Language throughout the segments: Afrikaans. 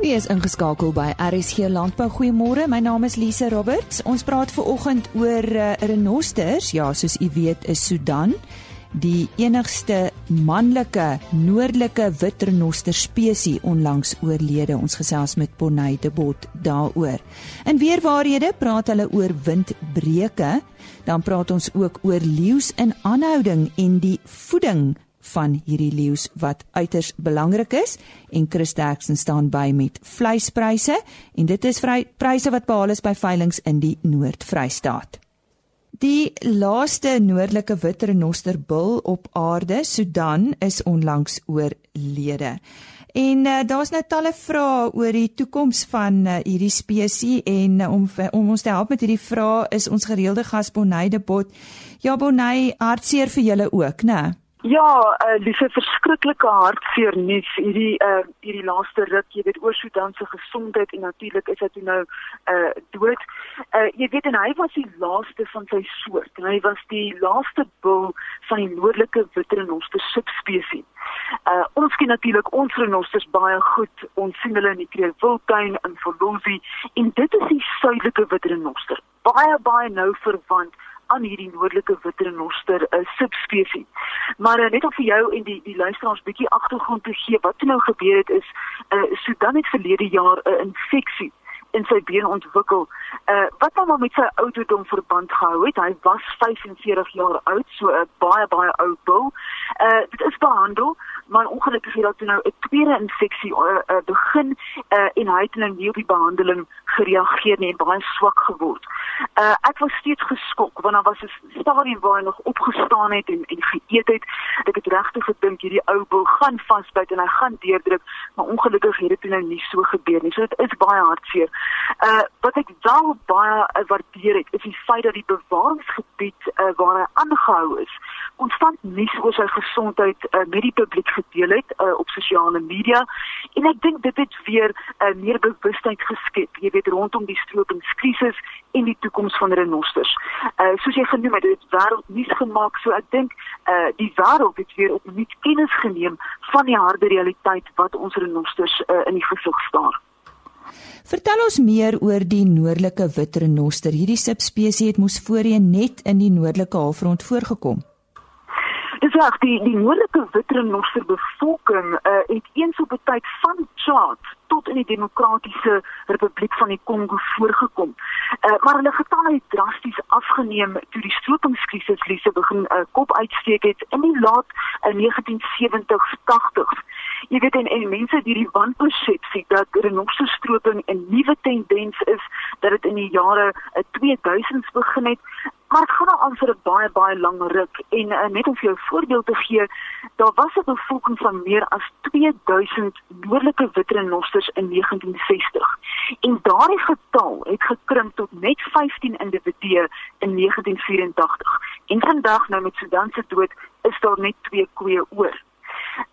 Wie is ingeskakel by RSG Landbou? Goeiemôre. My naam is Lise Roberts. Ons praat ver oggend oor uh, renosters. Ja, soos u weet, is Sudan die enigste manlike noordelike wit renoster spesies onlangs oorlede. Ons gesels met Bonnie de Bot daaroor. In weerwaarhede praat hulle oor windbreuke. Dan praat ons ook oor leeu's in aanhouding en die voeding van hierdie leeu's wat uiters belangrik is en Chris Derksen staan by met vleispryse en dit is vry pryse wat behaal is by veilinge in die Noord-Vrystaat. Die laaste noordelike wit renosterbul op aarde, Sudan, is onlangs oorlede. En uh, daar's nou talle vrae oor die toekoms van uh, hierdie spesies en uh, om om ons te help met hierdie vrae is ons gereelde gas Bonnie de Bot. Ja Bonnie, hartseer vir julle ook, né? Ja, uh, dis 'n verskriklike hartseer nuus hierdie uh hierdie laaste ruk, jy weet oor Sudan se gesondheid en natuurlik is hy nou uh dood. Uh jy weet en hy was die laaste van sy soort. En hy was die laaste bul van die noordelike witrenoster subspesies. Uh ons ken natuurlik ons renosters baie goed. Ons sien hulle in die Kreeuwiltuin in Volusi en dit is die suidelike witrenoster. Baie baie nou verwant aan hierdie noordelike witrenoster 'n uh, subspesies. Maar uh, net om vir jou en die die luisteraars bietjie agtergrond te gee wat nou gebeur het is uh, Sudan het verlede jaar 'n uh, infeksie in sy been ontwikkel. Uh wat hom met sy ouderdom verband gehou het. Hy was 45 jaar oud, so 'n baie baie ou bul. Uh dit is behandel, maar ongelukkig het daar nou 'n tweede infeksie uh, uh, begin uh, en hy het nou nie op die behandeling gereageer nie en baie swak geword. Uh ek was steeds geskok want daar was 'n stadium waar hy nog opgestaan het en en geëet het. Ek het regtig gedink hierdie ou bul gaan vasbyt en hy gaan deurdruk, maar ongelukkig het dit nou nie so gebeur nie. So dit is baie hartseer. Uh wat ek wel baie uh, waardeer het, is die feit dat die bewaringsgebied uh, waar hy aangehou is, konstant nuus oor sy gesondheid uh, met die publiek gedeel het uh, op sosiale media en ek dink dit het weer uh, meer bewustheid geskep jy weet rondom die stroopinkrisis en die toekoms van renosters. Uh soos jy genoem het, dit wêreld nuus gemaak, so ek dink uh die wêreld het weer op nuut kennis geneem van die harde realiteit wat ons renosters uh, in die gesig staar. Vertel ons meer oor die noordelike wit renoster. Hierdie subspesies het moes voorheen net in die noordelike halfrond voorgekom. Dis reg, die die noordelike wit renoster bevolking uh, het eens op 'n tyd van Chad tot in die demokratiese republiek van die Kongo voorgekom. Uh, maar hulle getalle het drasties afgeneem toe die stroopinkrisis lisse begin uh, kop uitsteek het in die laat uh, 1970s 80s. Jy weet en, en mense het hierdie wanpersepsie dat renosterstroping 'n nuwe tendens is dat dit in die jare 2000s begin het Maar dit gaan nou aan vir 'n baie baie lang ruk en uh, net om vir jou voorbeeld te gee, daar was 'n bevolking van meer as 2000 noordelike witrenosters in 1960. En daardie getal het gekrimp tot net 15 individue in 1984. En vandag nou met Sudan se dood is daar net 2 koeie oor.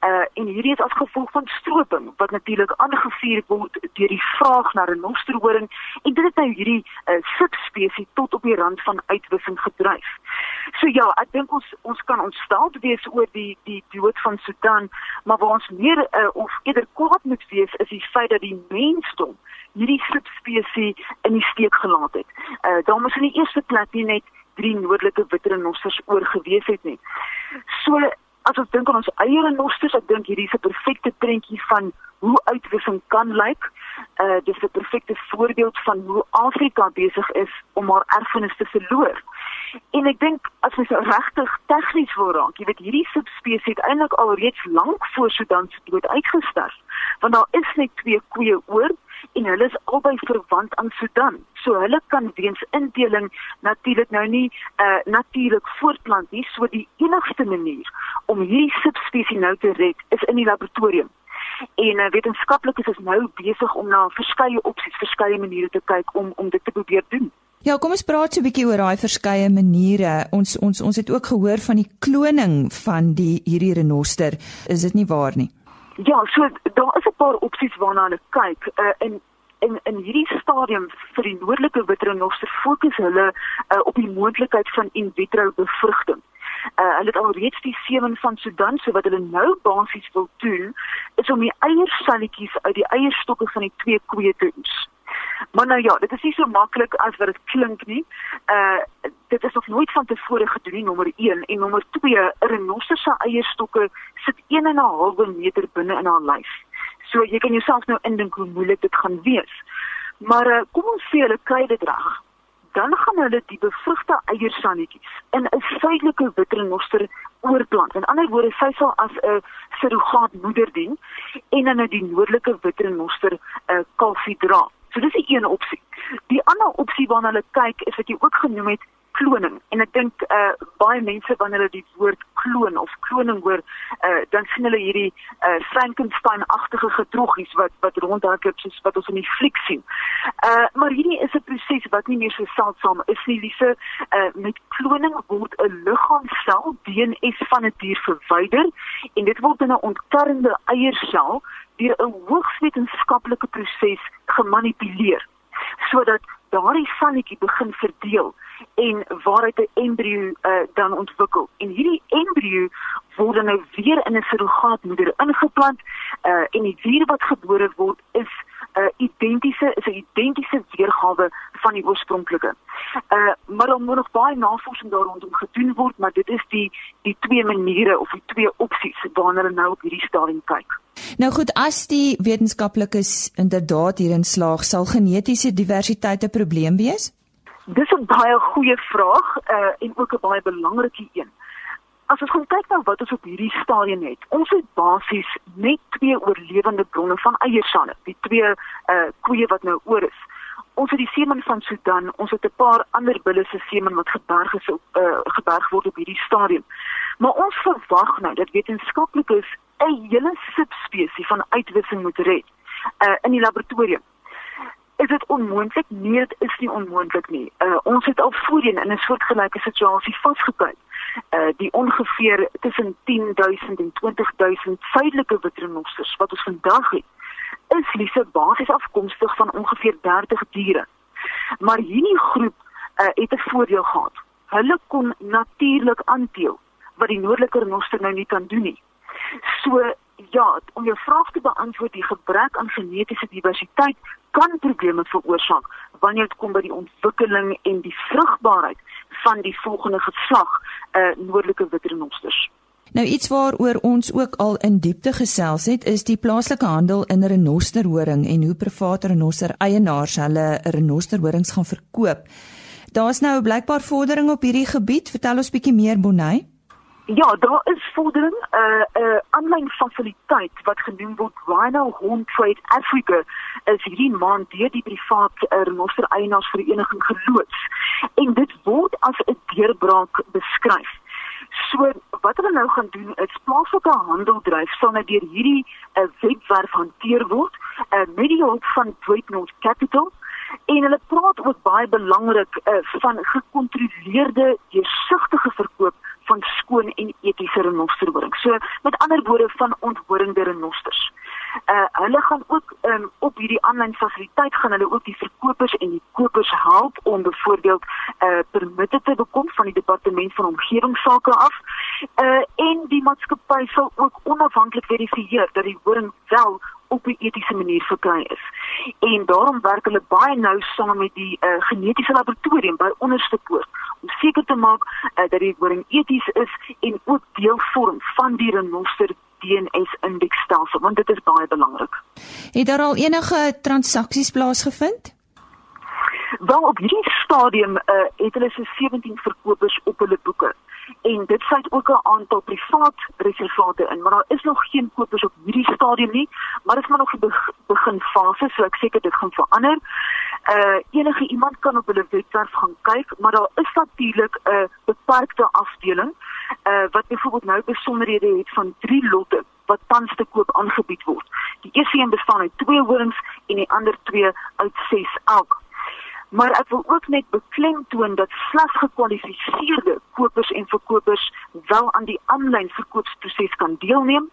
Uh en hierdie is as gevolg van stroping wat natuurlik aangevuur word deur die vraag na renosterhoring en dit het nou hierdie uh subspesies tot op die rand van uitwissing gedryf. So ja, ek dink ons ons kan ontstel wees oor die die dood van Sudan, maar waar ons meer uh, of eerder kwaad moet wees is die feit dat die mensdom hierdie subspesies in die steek gelaat het. Uh daar moes in die eerste plek nie net drie noordelike witrenosters oorgewees het nie. So as ons dink aan ons eie renosters, ek dink hierdie is 'n perfekte prentjie van hoe uitwissing kan lyk. Uh dis 'n perfekte voorbeeld van hoe Afrika besig is om haar erfenis te verloor. En ek dink as ons nou regtig tegnies wil raak, jy weet hierdie subspesies het eintlik al reeds lank voor Sudan se dood uitgesterf, want daar is net twee koeie oor en hulle is albei verwant aan Sudan. So hulle kan weens indeling natuurlik nou nie uh natuurlik voortplant nie. So die enigste manier om hierdie subspesies nou te red is in die laboratorium. En uh, wetenskaplikes is nou besig om na verskeie opsies, verskeie maniere te kyk om om dit te probeer doen. Ja, kom ons praat so 'n bietjie oor daai verskeie maniere. Ons ons ons het ook gehoor van die kloning van die hierdie renoster. Is dit nie waar nie? Ja, so daar is 'n paar opsies waarna hulle kyk. Uh, in in in hierdie stadium vir die noordelike witrenoster fokus hulle uh, op die moontlikheid van in vitro bevrugting. Uh, hulle het alreeds die semen van Sudan, so wat hulle nou basies wil doen, is om die eierselletjies uit die eierstokke van die twee koeie te oes. Maar nou ja, dit is nie so maklik as wat dit klink nie. Uh dit is nog nooit van tevore gedoen nie, nommer 1 en nommer 2, 'n renoster se eierstokke sit 1 en 'n halwe meter binne in haar lyf. So jy kan jouself nou indink hoe moeilik dit gaan wees. Maar uh, kom ons sê hulle kry dit reg. Dan gaan hulle die bevrugte eiersannetjies in 'n suidelike witrenoster oorplant. In ander woorde, sy sal as 'n surrogaat moeder dien en dan 'n die noordelike witrenoster 'n uh, kalfie dra. So dis 'n een opsie. Die ander opsie waarna hulle kyk is wat jy ook genoem het kloning. En ek dink uh baie mense wanneer hulle die woord kloon of kloning hoor, uh dan sien hulle hierdie uh Frankenstein-agtige gedroggies wat wat rondhardloop soos wat ons in die fliek sien. Uh maar hierdie is 'n proses wat nie meer so seldsaam is nie. Lise, uh met kloning word 'n liggaamsel DNS van 'n die dier verwyder en dit word in 'n ontkerende eiersel deur 'n hoogs wetenskaplike proses gemanipuleer sodat daardie sannetjie begin verdeel en waaruit 'n embrio uh, dan ontwikkel. En hierdie embrio word nou weer in 'n surrogaatmoeder ingeplant uh, en die dier wat gebore word is uh, identiese is 'n identiese weergawe van die oorspronklike. Uh maar dan moet nog baie navorsing daar rondom gedoen word, maar dit is die die twee maniere of die twee opsies waarna hulle nou op hierdie stadium kyk. Nou goed, as die wetenskaplikes inderdaad hierin slaag, sal genetiese diversiteit 'n probleem wees? Dis 'n baie goeie vraag uh, en ook 'n baie belangrike een. As ons kyk na wat ons op hierdie stadium het, ons het basies net twee oorlewende bronne van eiersanne, die twee uh koeie wat nou oor is. Ons het die semen van Sudan, ons het 'n paar ander bulle se semen wat geberg is op uh geberg word op hierdie stadium. Maar ons verwag nou dat wetenskaplikes 'n hele subspesie van uitwissing moet red uh in die laboratorium is dit onmoontlik? Nee, dit is nie onmoontlik nie. Uh ons het al voorheen in 'n soortgelyke situasie vasgekyk. Uh die ongeveer tussen 10000 en 20000 suidelike witrenosters wat ons vandag het, is lisse basies afkomstig van ongeveer 30 diere. Maar hierdie groep uh het 'n voordeel gehad. Hulle kon natuurlik aanteel wat die noordelike renoster nou nie kan doen nie. So ja, om jou vraag te beantwoord, die gebrek aan genetiese diversiteit kan probleme veroorsaak wanneer dit kom by die ontwikkeling en die vrugbaarheid van die volgende geslag, uh noordelike witrenosters. Nou iets waaroor ons ook al in diepte gesels het, is die plaaslike handel in renosterhoring en hoe private renoster eienaars hulle renosterhorings gaan verkoop. Daar's nou blykbaar vordering op hierdie gebied. Vertel ons bietjie meer Bonnie. Ja, daar is vordering 'n uh, 'n uh, aanlyn fasiliteit wat genoem word Rhino Horn Trade Africa is hierdie maand deur die privaat uh, renoster eienaarsvereniging geloods. En dit word as 'n deurbraak beskryf. So wat hulle nou gaan doen is plaaslike handeldryf sal nou deur hierdie uh, webwerf hanteer word uh, met die hulp van Dwight Capital en hulle praat ook baie belangrik uh, van gekontroleerde deursigtige verkoop van skoon en etiese renosterhoring. So met ander woorde van onthoringde renosters. Uh hulle gaan ook um, op hierdie aanlyn fasiliteit gaan hulle ook die verkopers en die kopers help om byvoorbeeld uh permitte te bekom van die departement van omgewingsake af. Uh en die maatskappy sal ook onafhanklik verifieer dat die horing wel op 'n etiese manier verkry is. En daarom werk hulle baie nou saam met die uh, genetiese laboratorium by onderste poort om seker te maak uh, dat die horing eties is en ook deel vorm van die renoster DNS indeksstelsel want dit is baie belangrik. Het daar al enige transaksies plaasgevind? Wel op hierdie stadium uh, het hulle se 17 verkopers op hulle boeke en dit sluit ook 'n aantal privaat reservate in, maar daar is nog geen kopers op hierdie stadium nie, maar dit is maar nog 'n begin fase, so ek seker dit gaan verander. Uh enige iemand kan op hulle webwerf gaan kyk, maar daar is natuurlik 'n beperkte afdeling uh wat byvoorbeeld nou besonderhede het van 3 lotte wat tans te koop aangebied word. Die eerste een bestaan uit 2 horings en die ander 2 uit 6 elk. Maar ek wil ook net beklemtoon dat slegs gekwalifiseerde kopers en verkopers wel aan die aanlyn verkoopsproses kan deelneem.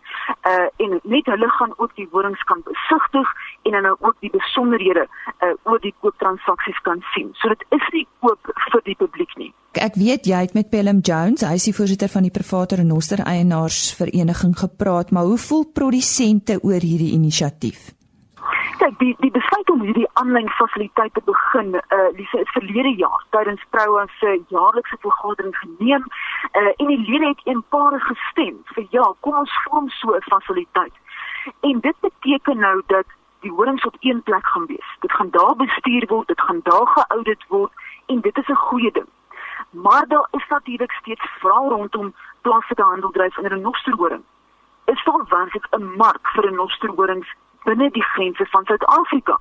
Uh en net hulle gaan ook die horings kan besigtig en dan ook die besonderhede uh oor die kooptransaksies kan sien. So dit is nie koop vir die publiek nie. Ek weet jy het met Pelham Jones, hy is die voorsitter van die private renoster eienaarsvereniging gepraat, maar hoe voel produsente oor hierdie inisiatief? Kyk die die besluit om hierdie aanlyn fasiliteite te begin uh Lise is verlede jaar tydens Proua se jaarlikse vergadering geneem uh en die lede het eenparig gestem vir ja kom ons vorm so 'n fasiliteit. En dit beteken nou dat die horings op een plek gaan wees. Dit gaan daar bestuur word dit gaan daar geaudit word en dit is 'n goeie ding. Maar daar is natuurlik steeds vrae rondom plaaslike handeldryf in 'n renosterhoring. Is daar werklik 'n mark vir renosterhorings binne die grense van Suid-Afrika.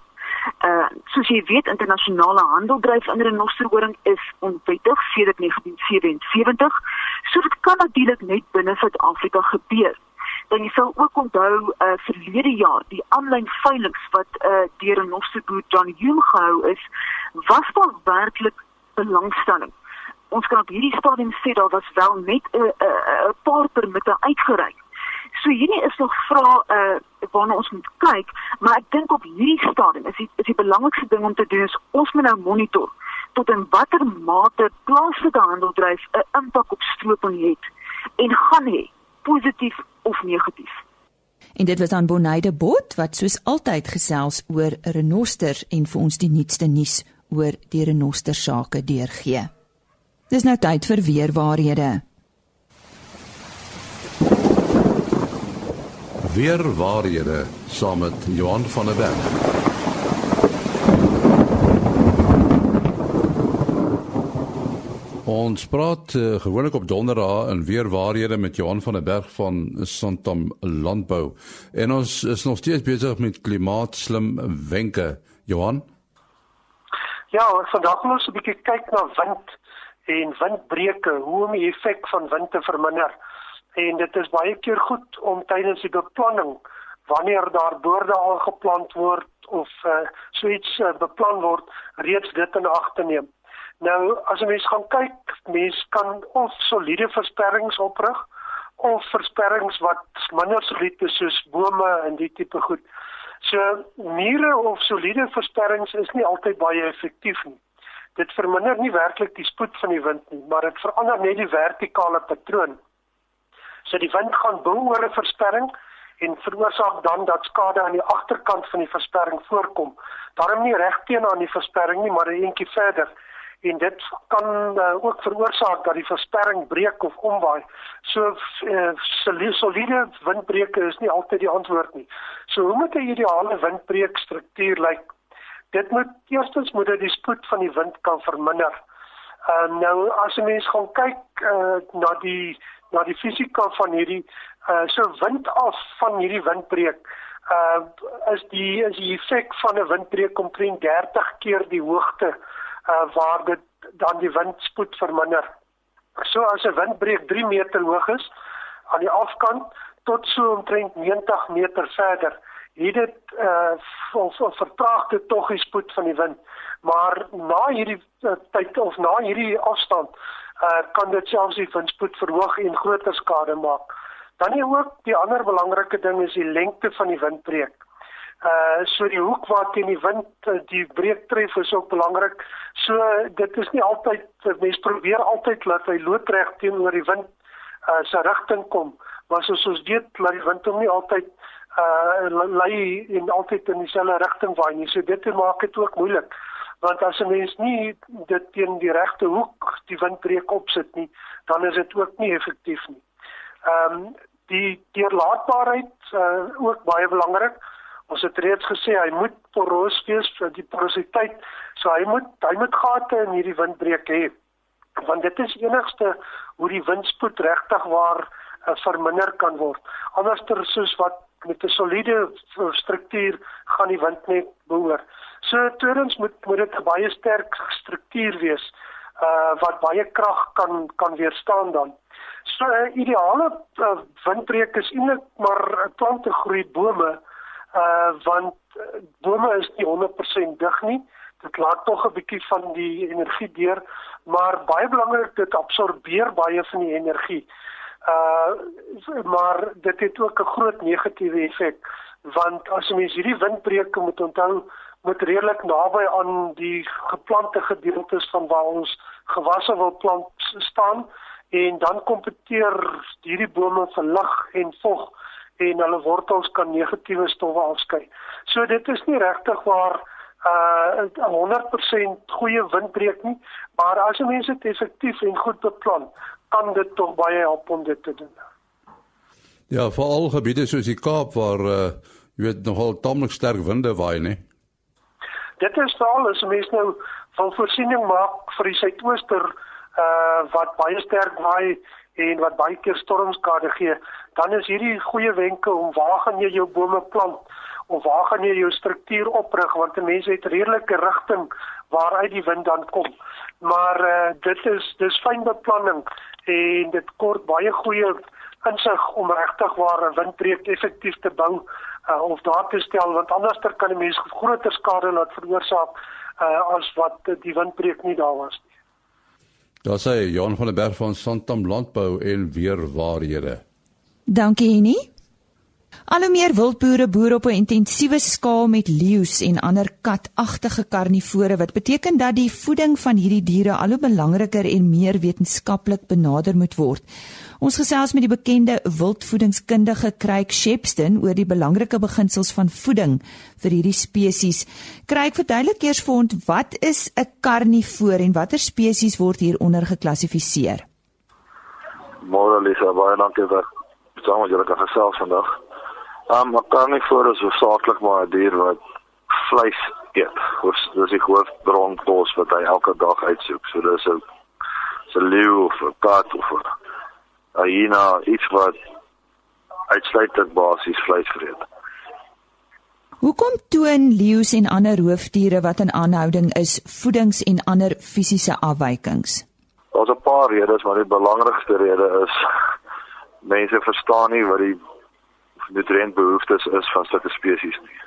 Uh soos jy weet, internasionale handel dryf in renosterhoring is onwettig sedert 1977. So dit kan natuurlik net binne Suid-Afrika gebeur. Dan jy sal ook onthou uh verlede jaar die aanlyn veilinge wat uh deur 'n Nosterboer John Hume gehou is, was daar werklik belangstelling. Ons kan op hierdie stadium sê daar was wel net 'n 'n paar permitte uitgereik. So hierdie is nog vrae uh waarna ons moet kyk, maar ek dink op hierdie stadium is die is die belangrikste ding om te doen is ons moet nou monitor tot in watter mate plaaslike handeldryf 'n impak op stroping het en gaan hê, positief of negatief. En dit was aan Bonide Bot wat soos altyd gesels oor renosters en vir ons die nuutste nuus oor die renoster sake deurgee. Dis nou tyd vir weer Weer waarhede saam met Johan van der Berg. Ons praat uh, gewoonlik op donderdag in weer waarhede met Johan van der Berg van Santam Landbou. En ons is nog steeds besig met klimaatslim wenke. Johan? Ja, vandag moet ons 'n bietjie kyk na wind en windbreuke, hoe om die effek van wind te verminder en dit is baie keer goed om tydens die beplanning wanneer daar boorde aangeplant word of uh, so iets uh, beplan word reeds dit in ag te neem. Nou as 'n mens gaan kyk, mens kan of soliede versperrings oprig of versperrings wat minder solied is soos bome en die tipe goed. So mure of soliede versperrings is nie altyd baie effektief nie. Dit verminder nie werklik die spoed van die wind nie, maar dit verander net die vertikale patroon. So die wind gaan bo oor 'n versperring en veroorsaak dan dat skade aan die agterkant van die versperring voorkom. Daarom nie reg teenoor die versperring nie, maar 'n entjie verder. En dit kan uh, ook veroorsaak dat die versperring breek of omwaai. So uh, soliede windbreuke is nie altyd die antwoord nie. So hoe moet 'n ideale windbreek struktuur lyk? Dit moet eerstens moet dit die spoed van die wind kan verminder. Uh, nou as 'n mens gaan kyk uh, na die na die fisika van hierdie uh so wind af van hierdie windbreek uh is die is die effek van 'n windbreek omtrent 30 keer die hoogte uh waar dit dan die windspoed verminder. So as 'n windbreek 3 meter hoog is aan die afkant tot so omtrent 90 meter verder, het dit uh of, of vertraag dit tog die spoed van die wind. Maar na hierdie uh, tyd of na hierdie afstand uh, kan dit selfs die windspoed verhoog en groter skade maak. Dan is ook die ander belangrike ding is die lengte van die windbreek. Uh so die hoek waar teen die wind uh, die breek tref is ook belangrik. So dit is nie altyd mense probeer altyd laat hy loodreg teenoor die wind uh se rigting kom, maar soos ons weet, laat die wind hom nie altyd uh lei in altyd in dieselfde rigting waai nie. So dit maak dit ook moeilik want as 'n mens nie dit teen die regte hoek die windbreek opsit nie, dan is dit ook nie effektief nie. Ehm um, die deurlaatbaarheid uh, ook baie belangrik. Ons het reeds gesê hy moet poros wees vir die porositeit. So hy moet hy moet gate in hierdie windbreek hê. Want dit is enigste hoe die windspoed regtig waar uh, verminder kan word. Anderster soos wat met 'n soliede struktuur gaan die wind net behoor. So tweedens moet moet dit 'n baie sterk struktuur wees uh wat baie krag kan kan weerstaan dan. So 'n uh, ideale uh, windbreek is eintlik maar plante groei bome uh want uh, bome is nie 100% dig nie. dit laat tog 'n bietjie van die energie deur, maar baie belangrik dit absorbeer baie van die energie. Uh maar dit het ook 'n groot negatiewe effek want as jy mens hierdie windbreuke moet onthou moet redelik naby aan die geplante gedeeltes van waar ons gewasse wil plant staan en dan kompeteer hierdie bome vir lig en vog en hulle wortels kan negatiewe stowwe afskei. So dit is nie regtig waar uh 100% goeie windbreek nie, maar as jy mense dit effektief en goed beplan, kan dit tog baie help om dit te doen. Ja, veral gebiede soos die Kaap waar uh jy weet nogal tamelik sterk winde waai, né? Dit is veral as mense nou van voorsiening maak vir die suidooster uh wat baie sterk waai en wat baie keer stormskade gee, dan is hierdie goeie wenke om waar gaan jy jou bome plant of waar gaan jy jou struktuur oprig want mense het redelike rigting waaruit die wind dan kom. Maar uh dit is dis fyn beplanning en dit kort baie goeie insig om regtig waar 'n windbreek effektief te bou uh, of daar te stel want anders kan 'n mens groter skade laat veroorsaak uh, as wat die windbreek nie daar was nie. Daar sê Johan van der Berg van Santam Landbou en weer waarhede. Dankie nie. Al hoe meer wildboere boer op 'n intensiewe skaal met leeu's en ander katagtige karnivore wat beteken dat die voeding van hierdie diere al hoe belangriker en meer wetenskaplik benader moet word. Ons gesels met die bekende wildvoedingskundige Craig Shepston oor die belangrike beginsels van voeding vir hierdie spesies. Craig, verduidelik eers vir ons wat is 'n karnivoor en watter spesies word hieronder geklassifiseer? Môre Lisa, baie dankie vir saam met julle gesels vandag. Um, 'n karnivoor is hoofsaaklik maar 'n dier wat vleis eet. Dis die hoofbron kos wat hy elke dag uitsoek. So dis 'n 'n leeu of 'n kat of 'n hyena iets wat uitsluitlik basies vleis vreet. Hoekom toon leeu's en ander roofdiere wat in aanhouding is voedings en ander fisiese afwykings? Daar's 'n paar redes, maar die belangrikste rede is mense verstaan nie wat die nutriëntbehoeftes is van sulke spesies nie.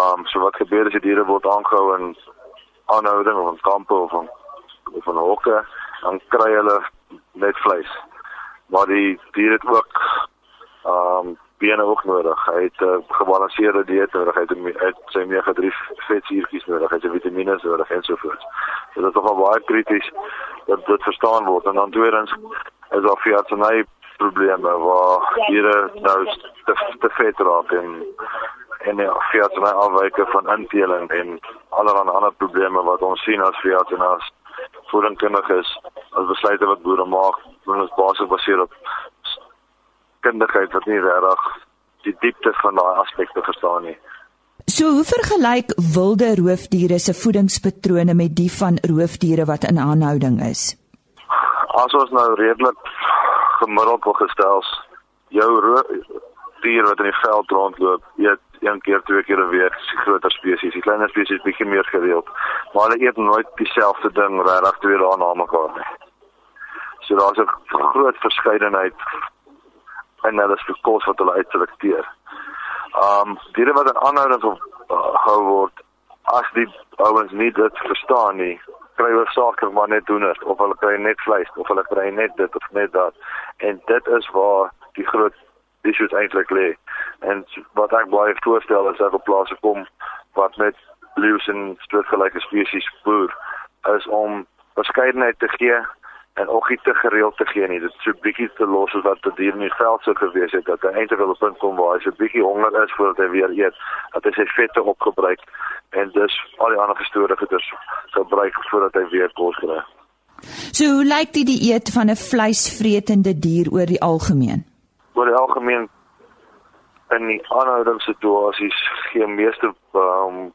Um so wat gebeur as die diere word aangehou in aanhouding of in kampe of in of in hokke, dan kry hulle net vleis maar die dier het ook ehm um, bene ook nodig. Hy het 'n uh, gebalanseerde dieet nodig. Hy het, het sy omega-3 vetsuurtjies nodig, hy het vitamiene nodig en so voort. So dit is nogal baie krities dat dit verstaan word en dan tweedens is daar vir probleme waar diere nou te, te vet raak en en ja, vir artseny afwyke van inteling en allerlei ander probleme wat ons sien as vir artsenaars voedingkundig is as besluite wat boere maak want ons basies baseer op kundigheid wat nie regtig die diepte van daai aspekte verstaan nie. So hoe vergelyk wilde roofdiere se voedingspatrone met die van roofdiere wat in aanhouding is? As ons nou redelik gemiddeld wil gestel, jou dier wat in die veld rondloop, eet een keer, twee keer 'n week, groter spesies, die kleiner spesies bietjie meer gereeld. Maar hulle eet nooit dieselfde ding regtig twee dae na mekaar nie. So daar's 'n groot verskeidenheid en hulle is gekos wat hulle uitselekteer. Um diere wat in aanhouding of uh, hou word as die ouens nie dit verstaan nie, kry hulle saaklik maar net doeners of hulle kry net vleis of hulle kry net dit of net dat. En dit is waar die groot issues eintlik lê. En wat ek baie voorstel is dat op plase kom wat met leeu's en soortgelyke spesies boer is om verskeidenheid te gee en ook nie te gereeld te gee nie. Dit so bietjie te los as wat dit hier in die veld sou gewees het dat hy eintlik op 'n punt kom waar hy so bietjie honger is voordat hy weer eet, dat hy sy vette opgebruik en dus al die ander gestore goeders gebruik voordat hy weer kos kry. So hoe lyk die dieet van 'n vleisvretende dier oor die algemeen? Oor die algemeen in die aanhoudingssituasies gee meeste um,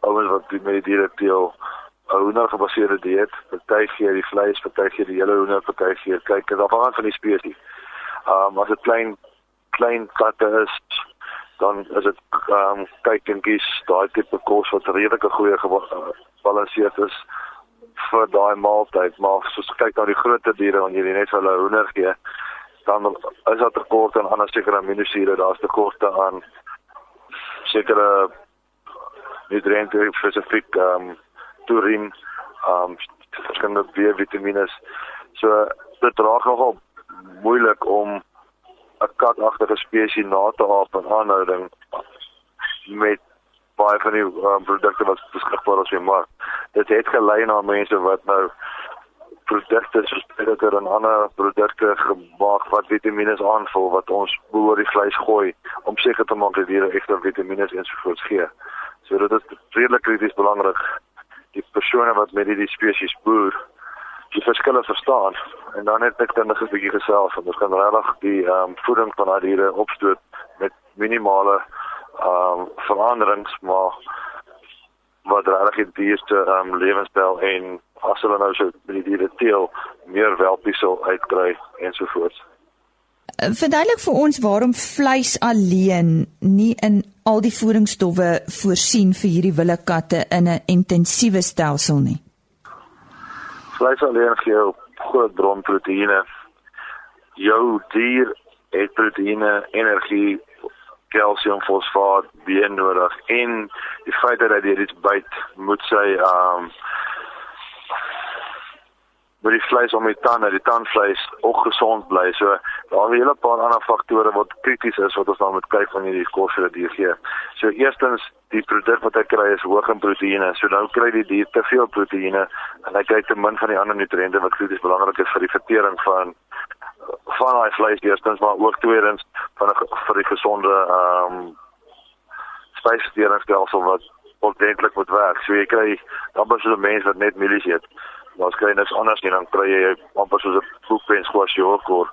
ouens wat met die diere deel 'n hoender gebaseerde dieet, party gee die vleis, party gee die hele hoender, party gee kyk, dit afhang van die spesies. Ehm um, as dit klein klein katte is, dan is dit ehm um, kyk en kies daai tipe kos wat redelike goeie gebalanseerd is vir daai maaltyd, maar jy kyk na die groter diere wanneer jy net vir hulle hoender gee, dan is daar tekort aan ander sekere aminosure, daar's tekorte aan sekere nutriënte spesifiek ehm um, taurine, ehm um, verskillende B-vitamiene. So dit raak nogal moeilik om 'n katagtige spesies na te aap in aanhouding met baie van die um, produkte wat beskikbaar is in die mark. Dit het gelei na mense wat nou produkte soos predator en ander produkte gemaak wat vitamiene aanvul wat ons boor die vleis gooi om seker te maak dat die diere ekstra vitamiene ensovoorts gee. So dit is redelik krities belangrik die persone wat met hierdie spesies boer die verskille verstaan en dan ek dan nog 'n bietjie gesels en ons kan regtig die ehm um, voeding van daai diere opstoot met minimale ehm um, veranderings maar wat regtig die dierste ehm um, lewenstyl en as hulle nou so met die diere teel meer welpies sal uitkry ensovoorts. Verduidelik vir ons waarom vleis alleen nie in al die voedingsstowwe voorsien vir hierdie wille katte in 'n intensiewe stelsel nie. Vleis alleen gee jou groot bron proteïene. Jou dier het proteïene, energie, kalsium, fosfaat, B nodig en die feit dat hy dit byt, moet sy um, met die vleis om die tande, die tandvleis ook gesond bly. So daar is 'n hele paar ander faktore wat krities is wat ons dan moet kyk van hierdie kos vir die dier gee. So eerstens, die produk wat hy kry is hoog in proteïene. So nou kry die dier te veel proteïene en hy kry te min van die ander nutriënte wat krities belangrik is vir die vertering van van daai vleis eerstens maar ook tweedens van vir die gesonde ehm um, spysverteringsstelsel wat ordentlik moet werk. So jy kry dan besoek mense wat net mielies eet maar skry niks anders nie dan kry jy amper soos 'n boekpen squash yoghurt.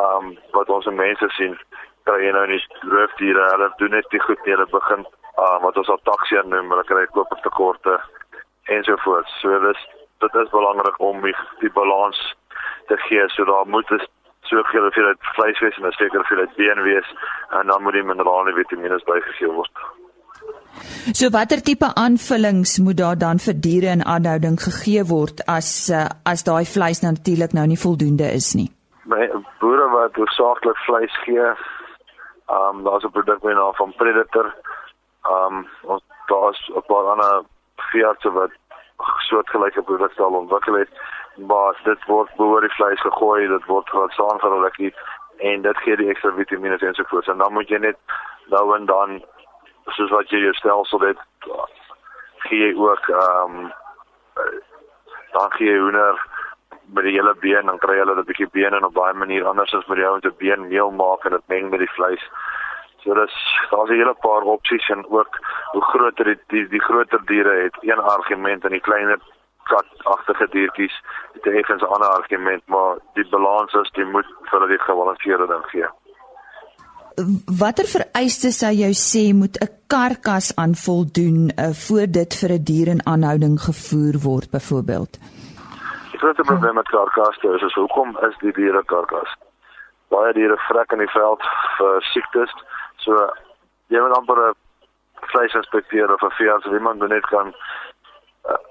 Ehm um, wat ons mense sien kry nou nie roofdiere, hulle doen net die goed hulle begin uh, wat ons ataksie noem, hulle kry kopertekorte ensovoorts. So dis dit is belangrik om die, die balans te gee. So daar moet is so veel vir dit vleis wees en 'n sekere vir dit been wees en dan moet die minerale en vitamiene bygegee word. So watter tipe aanvullings moet daar dan vir diere in aanhouding gegee word as uh, as daai vleis natuurlik nou nie voldoende is nie? My boere wat hoofsaaklik vleis gee, ehm um, daar's 'n produk met naam van Predator. Ehm um, ons daar's 'n paar ander veeartse wat soortgelyke produkte al ontwikkel het, maar dit word behoor die vleis gegooi, dit word gesaan vir hulle en dit gee die ekstra vitamiene en so voort. En dan moet jy net nou en dan soos wat jy jou stelsel het gee jy ook ehm um, dan gee jy hoender met die hele been dan kry hulle 'n bietjie been en op baie manier anders as met die ou met 'n been meel maak en dit meng met die vleis. So dis daar's 'n hele paar opsies en ook hoe groter die die, die groter diere het een argument en die kleiner katagtige diertjies het 'n effens ander argument maar die balans is jy moet vir hulle die gebalanseerde ding gee watter vereistes sou jy sê moet 'n karkas aan voldoen uh, voor dit vir 'n dier in aanhouding gevoer word byvoorbeeld? Die grootste probleem met karkasse is, is hoekom is die diere karkas? Baie diere vrek in die veld vir siektes. So jy moet amper 'n vleisinspekteur of 'n veearts of iemand net kan uh,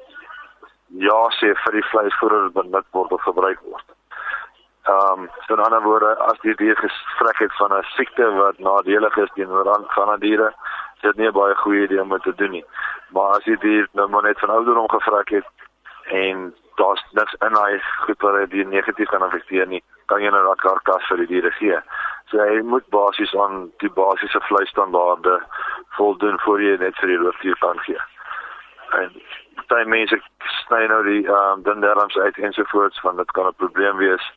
ja sê vir die vleis voordat dit benut word of gebruik word. Ehm um, so in ander woorde as die dier gestrek het van 'n siekte wat nadelig is teenoor ander diere, is dit nie 'n baie goeie idee om dit te doen nie. Maar as die dier nou maar net van ouderdom gevrek het en daar's niks in hy goed wat die negatief kan affekteer nie, kan jy nou daardie karkas vir die diere gee. So jy moet basies aan die basiese vleisstandaarde voldoen voor jy net vir die roofdier kan gee. En baie mense sny nou die ehm um, dinderms uit ensovoorts van dit kan 'n probleem wees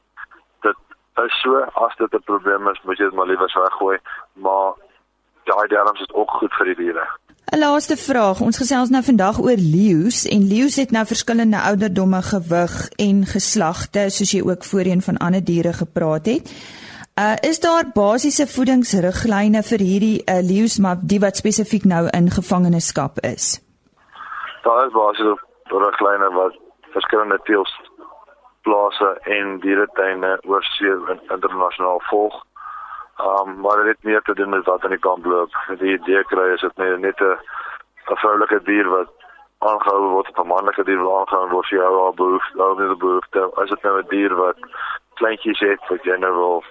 is so as dit 'n probleem is, moet jy dit maar liewer weggooi, maar daai darmes is ook goed vir die diere. 'n Laaste vraag. Ons gesels nou vandag oor leeu's en leeu's het nou verskillende ouderdomme, gewig en geslagte, soos jy ook voorheen van ander diere gepraat het. Uh is daar basiese voedingsriglyne vir hierdie uh, leeu's maar die wat spesifiek nou in gevangenskap is? Daar is basiese riglyne wat verskillende teels plase en dieretuine oor see internasionaal volg. Um maar dit het meer te doen met wat aan die kamp loop. Die idee kry is dit net 'n 'n vroulike dier wat aangehou word of 'n manlike dier wat aangehou word vir jou al behoefte, al die behoefte. As dit nou 'n dier wat kleintjies het wat jy nou wil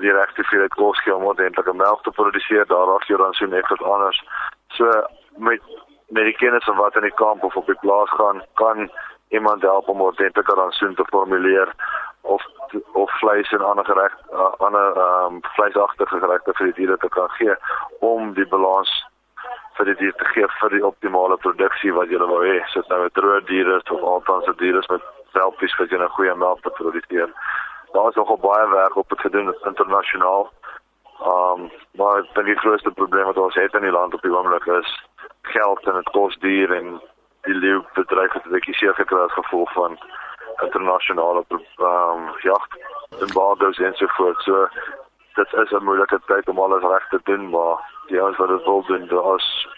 die regte dit kos gee om ordentlike melk te produseer, daar raak dan so net wat anders. So met met die kennis van wat in die kamp of op die plaas gaan, kan iemand help om ordentlike rantsoen te formuleer of of vleis en ander gereg uh, ander ehm um, vleisagtige geregte vir die diere te kan gee om die balans vir die dier te gee vir die optimale produksie wat jy wil hê. So dit nou 'n droë dier is of althans 'n dier is met selfies wat jy 'n goeie melk te produseer. Daar is nog baie werk op te gedoen internasionaal. Ehm um, maar die grootste probleem wat ons het in die land op die oomblik is geld en dit kos duur en die leeu bedryf het 'n bietjie seer gekry as gevolg van internasionale ehm um, jag embargo's en so voort. So dit is 'n moeilike tyd om alles reg te doen, maar die ouens wat dit wil doen, daar is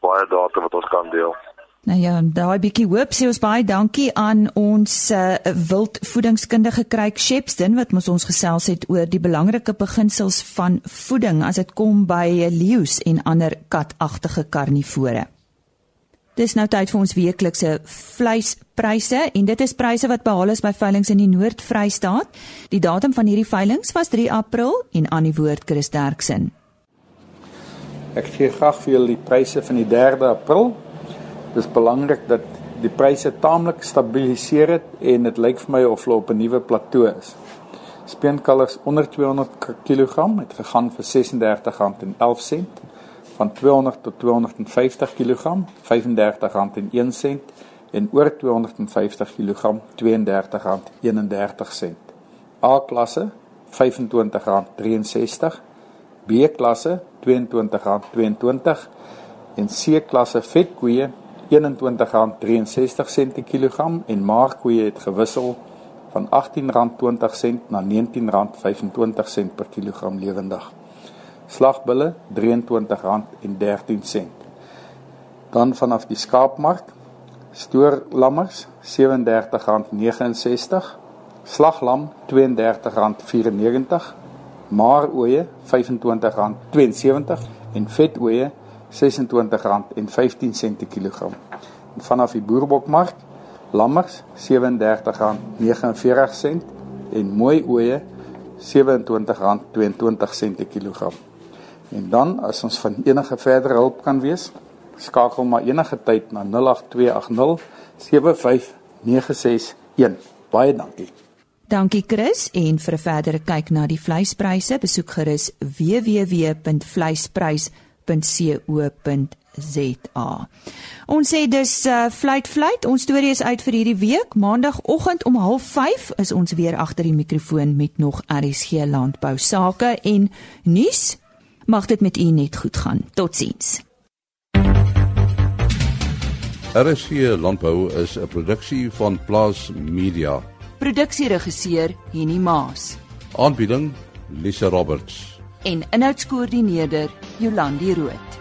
baie data wat ons kan deel. Nou ja, daai bietjie hoop sê ons baie dankie aan ons uh, wildvoedingskundige Kryk Shepston wat ons gesels het oor die belangrike beginsels van voeding as dit kom by leeu's en ander katagtige karnivore. Dis nou tyd vir ons weeklikse vleispryse en dit is pryse wat behaal is by veilinge in die Noord-Vrystaat. Die datum van hierdie veilinge was 3 April en aan die woord Chris Derksen. Ek gee graag vir julle die pryse van die 3 April. Dis belangrik dat die pryse taamlik stabiliseer het en dit lyk vir my of hulle op 'n nuwe plateau is. Speenkalvers onder 200 kg het gegaan vir R36.11 van 200 tot 250 kg R35.01 en oor 250 kg R32.31. A klasse R25.63, B klasse R22.22 en C klasse vetkoeie R21.63 per kilogram. En maarkoeie het gewissel van R18.20 na R19.25 per kilogram lewendig slagbulle R23.13. Dan vanaf die skaapmark stoor lammers R37.69, slaglam R32.94, maaroeie R25.72 en vetoeie R26.15 per kilogram. En vanaf die boerbokmark lammers R37.49 en mooi oeye R27.22 per kilogram. En dan as ons van enige verdere hulp kan wees, skakel maar enige tyd na 08280 75961. Baie dankie. Dankie Chris en vir 'n verdere kyk na die vleispryse, besoek gerus www.vleisprys.co.za. Ons sê dis uh, fluit fluit. Ons storie is uit vir hierdie week. Maandagooggend om 05:30 is ons weer agter die mikrofoon met nog RSG landbou sake en nuus Mag dit met u net goed gaan. Totsiens. RSC Landbou is 'n produksie van Plaas Media. Produksieregisseur Henny Maas. Aanbieding Lisa Roberts. En inhoudskoördineerder Jolandi Root.